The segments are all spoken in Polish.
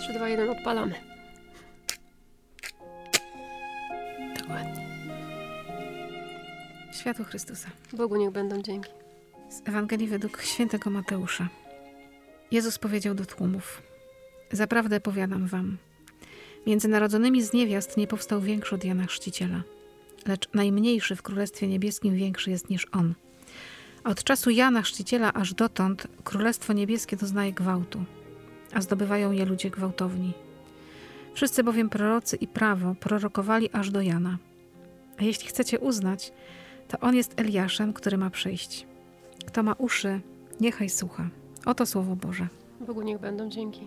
3, 2, 1, odpalamy. Dokładnie. Światło Chrystusa. Bogu niech będą dzięki. Z Ewangelii według świętego Mateusza. Jezus powiedział do tłumów: Zaprawdę powiadam wam, między narodzonymi z niewiast nie powstał większy od Jana Chrzciciela, lecz najmniejszy w Królestwie Niebieskim większy jest niż on. Od czasu Jana Chrzciciela aż dotąd Królestwo Niebieskie doznaje gwałtu, a zdobywają je ludzie gwałtowni. Wszyscy bowiem prorocy i prawo prorokowali aż do Jana. A jeśli chcecie uznać, to on jest Eliaszem, który ma przyjść. Kto ma uszy, niechaj słucha. Oto słowo Boże. Bogu niech będą dzięki.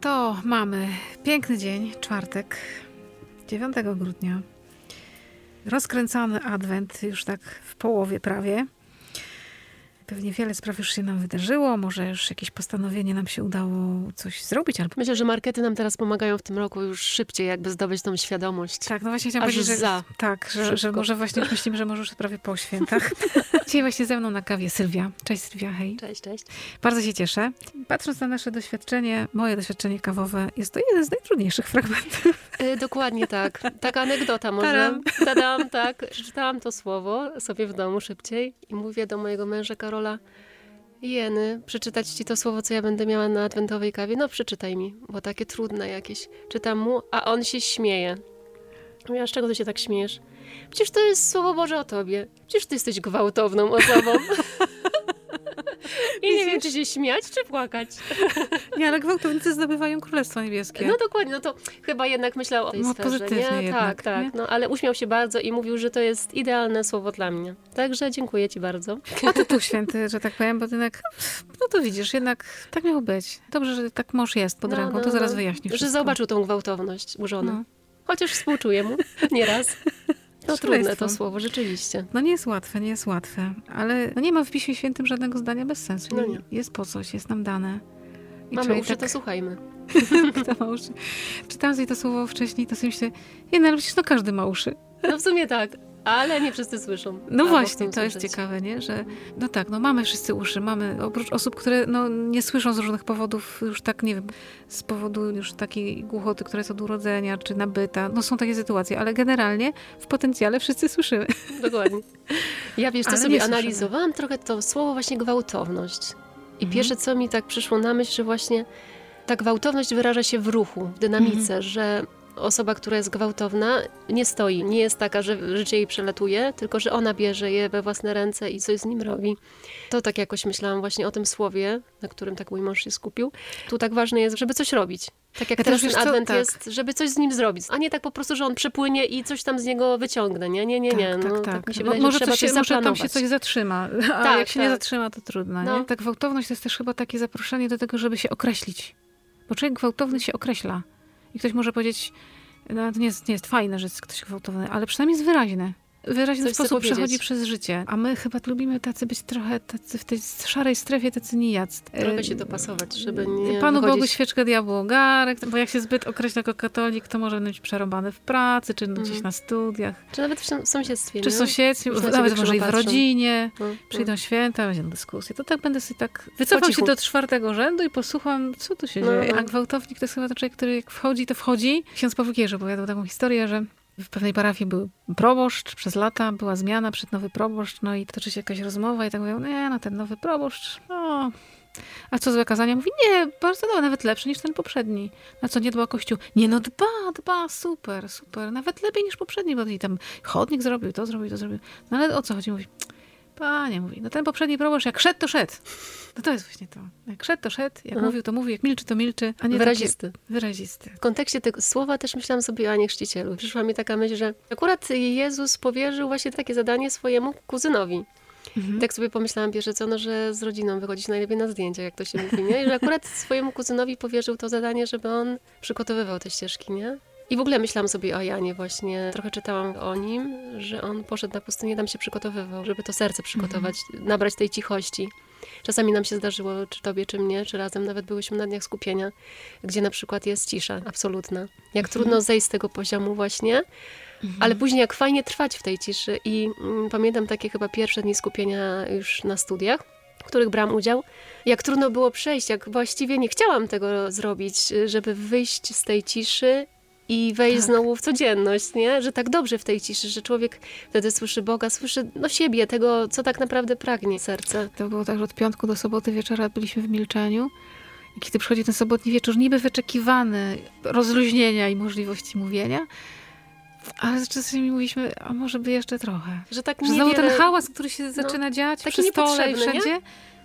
To mamy piękny dzień, czwartek, 9 grudnia. Rozkręcony adwent, już tak w połowie prawie. Pewnie wiele spraw już się nam wydarzyło, może już jakieś postanowienie nam się udało coś zrobić. Albo... Myślę, że markety nam teraz pomagają w tym roku już szybciej jakby zdobyć tą świadomość. Tak, no właśnie chciałam Aż powiedzieć, że, za. tak, że, że może właśnie już myślimy, że może już prawie po świętach. Dzisiaj właśnie ze mną na kawie Sylwia. Cześć Sylwia, hej. Cześć, cześć. Bardzo się cieszę. Patrząc na nasze doświadczenie, moje doświadczenie kawowe, jest to jeden z najtrudniejszych fragmentów. Y, dokładnie tak. Taka anegdota może. Tadam. Tadam, tak. Przeczytałam to słowo sobie w domu szybciej i mówię do mojego męża Karola, Jeny, przeczytać ci to słowo, co ja będę miała na adwentowej kawie? No przeczytaj mi, bo takie trudne jakieś. Czytam mu, a on się śmieje. Mówię, z czego ty się tak śmiejesz? Przecież to jest słowo Boże o tobie. Przecież ty jesteś gwałtowną osobą. I nie wiem, czy się śmiać, czy płakać. Nie, ale gwałtownicy zdobywają Królestwo Niebieskie. No dokładnie, no to chyba jednak myślał o tej No, sferze, pozytywnie nie? jednak, tak, tak, nie? no ale uśmiał się bardzo i mówił, że to jest idealne słowo dla mnie. Także dziękuję ci bardzo. A ty tu święty, że tak powiem, bo jednak, no to widzisz, jednak tak miało być. Dobrze, że tak mąż jest pod No, ręką, no, to zaraz no. wyjaśnisz Że wszystko. zobaczył tą gwałtowność u żony. No. Chociaż współczuję mu nieraz. No trudne to słowo, rzeczywiście. No nie jest łatwe, nie jest łatwe, ale no nie ma w Piśmie Świętym żadnego zdania bez sensu. No nie. Jest po coś, jest nam dane. I Mamy uszy, tak- to słuchajmy. Kto ma uszy? Czytałam sobie to słowo wcześniej, to sobie myślę, nie no ale przecież no każdy ma uszy. No w sumie tak, ale nie wszyscy słyszą. No właśnie, to jest ciekawe, nie? Że no tak, no mamy wszyscy uszy, mamy oprócz osób, które no, nie słyszą z różnych powodów, już tak, nie wiem, z powodu już takiej głuchoty, która jest od urodzenia, czy nabyta. No są takie sytuacje, ale generalnie w potencjale wszyscy słyszymy. Dokładnie. Ja wiesz, co sobie analizowałam trochę to słowo właśnie gwałtowność. I Mhm. pierwsze, co mi tak przyszło na myśl, że właśnie ta gwałtowność wyraża się w ruchu, w dynamice, Mhm. że osoba, która jest gwałtowna, nie stoi, nie jest taka, że życie jej przelatuje, tylko że ona bierze je we własne ręce i coś z nim robi. To tak jakoś myślałam właśnie o tym słowie, na którym tak mój mąż się skupił. Tu tak ważne jest, żeby coś robić. Tak jak Ja teraz ten adwent tak. jest, żeby coś z nim zrobić, a nie tak po prostu, że on przepłynie i coś tam z niego wyciągnę. Nie, nie, nie, nie. tak, no, tak, tak No, wydaje, może, coś się, może tam się coś zatrzyma, a Tak, jak się nie tak. zatrzyma, to trudno. No. Nie? Tak gwałtowność to jest też chyba takie zaproszenie do tego, żeby się określić. Bo człowiek gwałtowny się określa. I ktoś może powiedzieć, no to nie jest, nie jest fajne, że jest ktoś gwałtowny, ale przynajmniej jest wyraźny. Wyraźny Coś sposób przechodzi przez życie. A my chyba lubimy tacy być trochę tacy w tej szarej strefie, tacy nijacy. Trochę E, się dopasować, żeby nie Panu wychodzić... Bogu świeczkę diabłu ogarek, bo jak się zbyt określa jako katolik, to może być przerobany w pracy, czy gdzieś Mhm. na studiach, Czy nawet w sąs- sąsiedztwie, czy w sąsiedztwie, nawet może i w rodzinie. No, Przyjdą święta, będą dyskusje. To tak będę sobie tak... Wycofam się do czwartego rzędu i posłucham, co tu się No, dzieje. no. A gwałtownik to jest chyba ten człowiek, który jak wchodzi, to wchodzi. Ksiądz Paweł Kierze opowiadał taką historię, że w pewnej parafii był proboszcz przez lata, była zmiana, przed nowy proboszcz, no i toczy się jakaś rozmowa i tak mówią, nie, no ten nowy proboszcz, no... A co złe kazania? Mówi, nie, bardzo dobre, nawet lepszy niż ten poprzedni. Na co nie dba kościół? Nie, no dba, dba, super, super, nawet lepiej niż poprzedni, bo i tam chodnik zrobił, to zrobił, to zrobił. No ale o co chodzi? Mówi, panie, mówi, no ten poprzedni proboszcz jak szedł, to szedł. No to jest właśnie to. Jak szedł, to szedł, jak Mhm. mówił, to mówił, jak milczy, to milczy, a nie Wyrazisty. Wyrazisty. W kontekście tego słowa też myślałam sobie o Anie Chrzcicielu. Przyszła mi taka myśl, że akurat Jezus powierzył właśnie takie zadanie swojemu kuzynowi. Mhm. Tak sobie pomyślałam pierwsze co, no, że z rodziną wychodzić najlepiej na zdjęcia, jak to się mówi, nie? I że akurat swojemu kuzynowi powierzył to zadanie, żeby on przygotowywał te ścieżki, nie? I w ogóle myślałam sobie o Janie właśnie. Trochę czytałam o nim, że on poszedł na pustynię, tam się przygotowywał, żeby to serce przygotować, nabrać tej cichości. Czasami nam się zdarzyło, czy tobie, czy mnie, czy razem, nawet byłyśmy na dniach skupienia, gdzie na przykład jest cisza absolutna. Jak trudno zejść z tego poziomu właśnie, ale później jak fajnie trwać w tej ciszy. I mm, pamiętam takie chyba pierwsze dni skupienia już na studiach, w których brałam udział, jak trudno było przejść, jak właściwie nie chciałam tego zrobić, żeby wyjść z tej ciszy i wejść tak. znowu w codzienność, nie? Że tak dobrze w tej ciszy, że człowiek wtedy słyszy Boga, słyszy no siebie, tego, co tak naprawdę pragnie serce. To było tak, że od piątku do soboty wieczora byliśmy w milczeniu. I kiedy przychodzi ten sobotni wieczór, niby wyczekiwany rozluźnienia i możliwości mówienia, ale czasami mówiliśmy, a może by jeszcze trochę. Że tak że znowu ten hałas, który się no, zaczyna dziać przy stole i wszędzie, nie?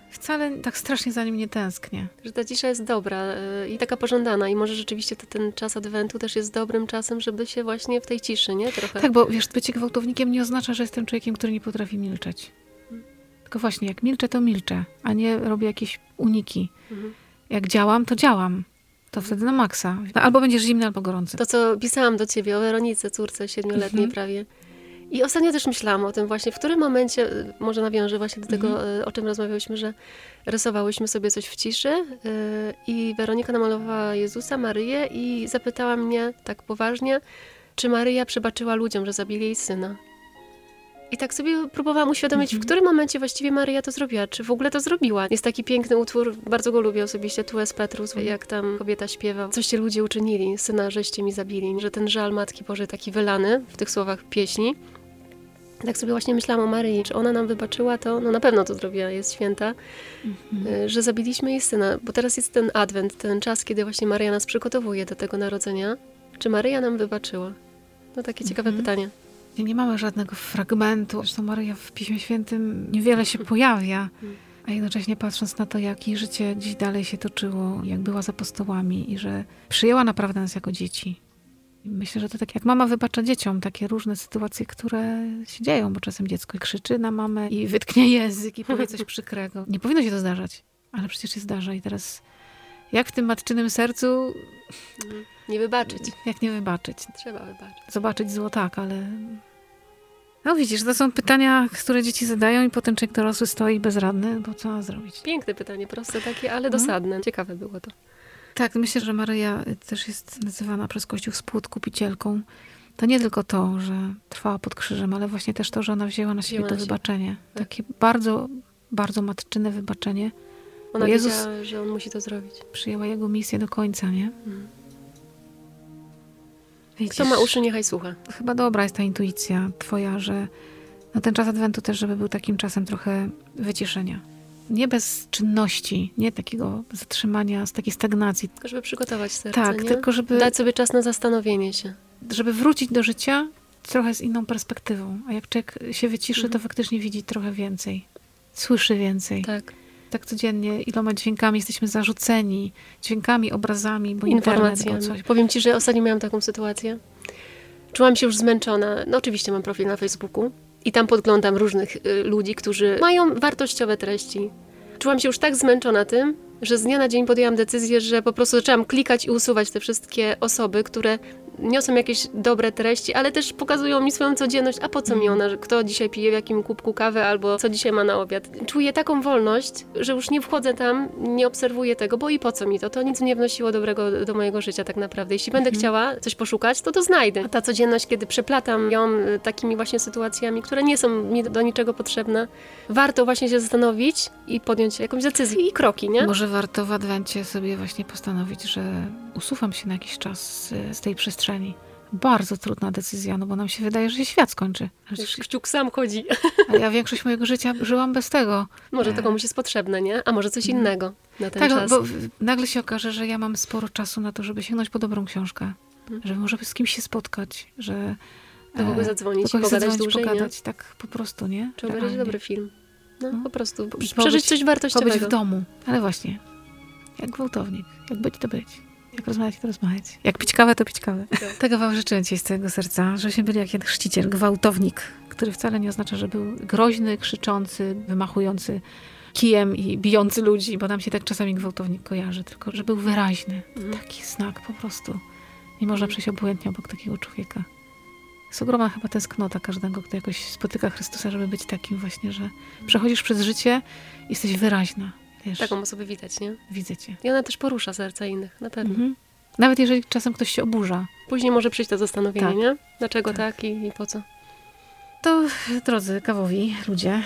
Wcale tak strasznie za nim nie tęsknię. Że ta cisza jest dobra y, i taka pożądana i może rzeczywiście to, ten czas adwentu też jest dobrym czasem, żeby się właśnie w tej ciszy, nie? Trochę. Tak, bo wiesz, bycie gwałtownikiem nie oznacza, że jestem człowiekiem, który nie potrafi milczeć. Tylko właśnie, jak milczę, to milczę, a nie robię jakieś uniki. Mhm. Jak działam, to działam. To wtedy na maksa. Albo będziesz zimny, albo gorący. To, co pisałam do ciebie o Weronice, córce siedmioletniej mhm. prawie. I ostatnio też myślałam o tym właśnie, w którym momencie, y, może nawiążę właśnie do tego, mhm. Y, o czym rozmawiałyśmy, że rysowałyśmy sobie coś w ciszy y, i Weronika namalowała Jezusa, Maryję i zapytała mnie tak poważnie, czy Maryja przebaczyła ludziom, że zabili jej syna. I tak sobie próbowałam uświadomić, w mhm. którym momencie właściwie Maryja to zrobiła, czy w ogóle to zrobiła. Jest taki piękny utwór, bardzo go lubię osobiście, Tu es Petrus, mhm. jak tam kobieta śpiewa. Coście ludzie uczynili, syna żeście mi zabili. Że ten żal Matki Bożej taki wylany w tych słowach pieśni. Tak sobie właśnie myślałam o Maryi, czy ona nam wybaczyła to, no na pewno to zrobiła, jest święta, mhm. że zabiliśmy jej syna, bo teraz jest ten adwent, ten czas, kiedy właśnie Maryja nas przygotowuje do tego narodzenia. Czy Maryja nam wybaczyła? No takie ciekawe mhm. pytanie. Nie mamy żadnego fragmentu. Zresztą Maryja w Piśmie Świętym niewiele się pojawia. A jednocześnie patrząc na to, jak jej życie dziś dalej się toczyło, jak była z apostołami i że przyjęła naprawdę nas jako dzieci. Myślę, że to tak jak mama wybacza dzieciom takie różne sytuacje, które się dzieją, bo czasem dziecko krzyczy na mamę i wytknie język i powie coś przykrego. Nie powinno się to zdarzać, ale przecież się zdarza i teraz jak w tym matczynym sercu... Nie wybaczyć. Jak nie wybaczyć? Trzeba wybaczyć. Zobaczyć zło tak, ale no widzisz, to są pytania, które dzieci zadają i potem człowiek dorosły stoi bezradny, bo co ma zrobić? Piękne pytanie, proste takie, ale mhm. dosadne. Ciekawe było to. Tak, myślę, że Maryja też jest nazywana przez Kościół współodkupicielką. To nie tylko to, że trwała pod krzyżem, ale właśnie też to, że ona wzięła na siebie wzięła to wybaczenie. Tak. Takie bardzo, bardzo matczyne wybaczenie. Ona Jezus wiedziała, że on musi to zrobić. Przyjęła jego misję do końca, nie? Mhm. Widzisz, Kto ma uszy, niechaj słucha. Chyba dobra jest ta intuicja twoja, że no ten czas Adwentu też, żeby był takim czasem trochę wyciszenia. Nie bez czynności, nie takiego zatrzymania, z takiej stagnacji. Tylko żeby przygotować serce, Tak, nie? tylko żeby... Dać sobie czas na zastanowienie się. Żeby wrócić do życia trochę z inną perspektywą. A jak człowiek się wyciszy, mhm. to faktycznie widzi trochę więcej. Słyszy więcej. Tak tak codziennie iloma dźwiękami jesteśmy zarzuceni, dźwiękami, obrazami, bo informacjami. Coś. Powiem ci, że ostatnio miałam taką sytuację. Czułam się już zmęczona. No oczywiście mam profil na Facebooku i tam podglądam różnych y, ludzi, którzy mają wartościowe treści. Czułam się już tak zmęczona tym, że z dnia na dzień podjęłam decyzję, że po prostu zaczęłam klikać i usuwać te wszystkie osoby, które niosą jakieś dobre treści, ale też pokazują mi swoją codzienność, a po co mi ona, kto dzisiaj pije w jakim kubku kawy albo co dzisiaj ma na obiad. Czuję taką wolność, że już nie wchodzę tam, nie obserwuję tego, bo i po co mi to? To nic nie wnosiło dobrego do mojego życia tak naprawdę. Jeśli będę mhm. chciała coś poszukać, to to znajdę. A ta codzienność, kiedy przeplatam ją y, takimi właśnie sytuacjami, które nie są mi do niczego potrzebne, warto właśnie się zastanowić i podjąć jakąś decyzję i kroki, nie? Może warto w Adwencie sobie właśnie postanowić, że usuwam się na jakiś czas z tej przestrzeni. Bardzo trudna decyzja, no bo nam się wydaje, że się świat skończy. Kciuk sam chodzi. A ja większość mojego życia żyłam bez tego. Może to komuś jest potrzebne, nie? A może coś mhm. innego na ten tak, czas. bo nagle się okaże, że ja mam sporo czasu na to, żeby sięgnąć po dobrą książkę. Że może z kimś się spotkać, że... Do kogoś zadzwonić, do kogoś pogadać zadzwonić, dłużej, pogadać, nie? tak po prostu, nie? Czy obejrzeć dobry film. No, no, po prostu. Przeżyć coś wartościowego. Pobyć w domu. Ale właśnie, jak gwałtownik. Jak być, to być. Jak rozmawiać, to rozmawiać. Jak pić kawę, to pić kawę. Tak. Tego wam życzę dzisiaj z całego serca, żebyśmy byli jak chrzciciel, gwałtownik, który wcale nie oznacza, że był groźny, krzyczący, wymachujący kijem i bijący ludzi, bo nam się tak czasami gwałtownik kojarzy, tylko że był wyraźny. Mm. Taki znak po prostu. Nie można przejść obojętnie obok takiego człowieka. Jest ogromna chyba tęsknota każdego, kto jakoś spotyka Chrystusa, żeby być takim właśnie, że przechodzisz przez życie i jesteś wyraźna. Wiesz, Taką osobę widać, nie? Widzę cię. I ona też porusza serca innych, na pewno. Mhm. Nawet jeżeli czasem ktoś się oburza. Później może przyjść to zastanowienie, tak. nie? Dlaczego tak, tak i, i po co? To, drodzy kawowi ludzie,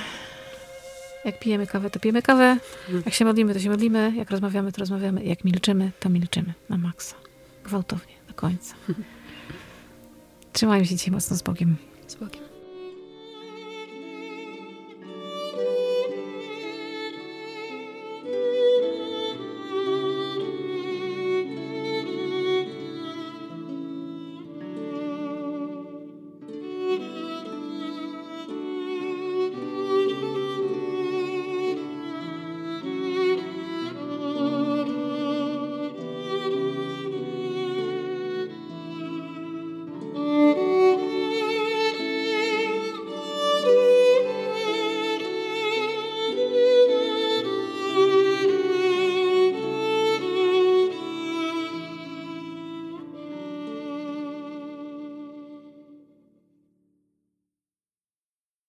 Jak pijemy kawę, to pijemy kawę. Jak się modlimy, to się modlimy. Jak rozmawiamy, to rozmawiamy. Jak milczymy, to milczymy. Na maksa. Gwałtownie, do końca. Trzymajmy się dzisiaj mocno z Bogiem. Z Bogiem.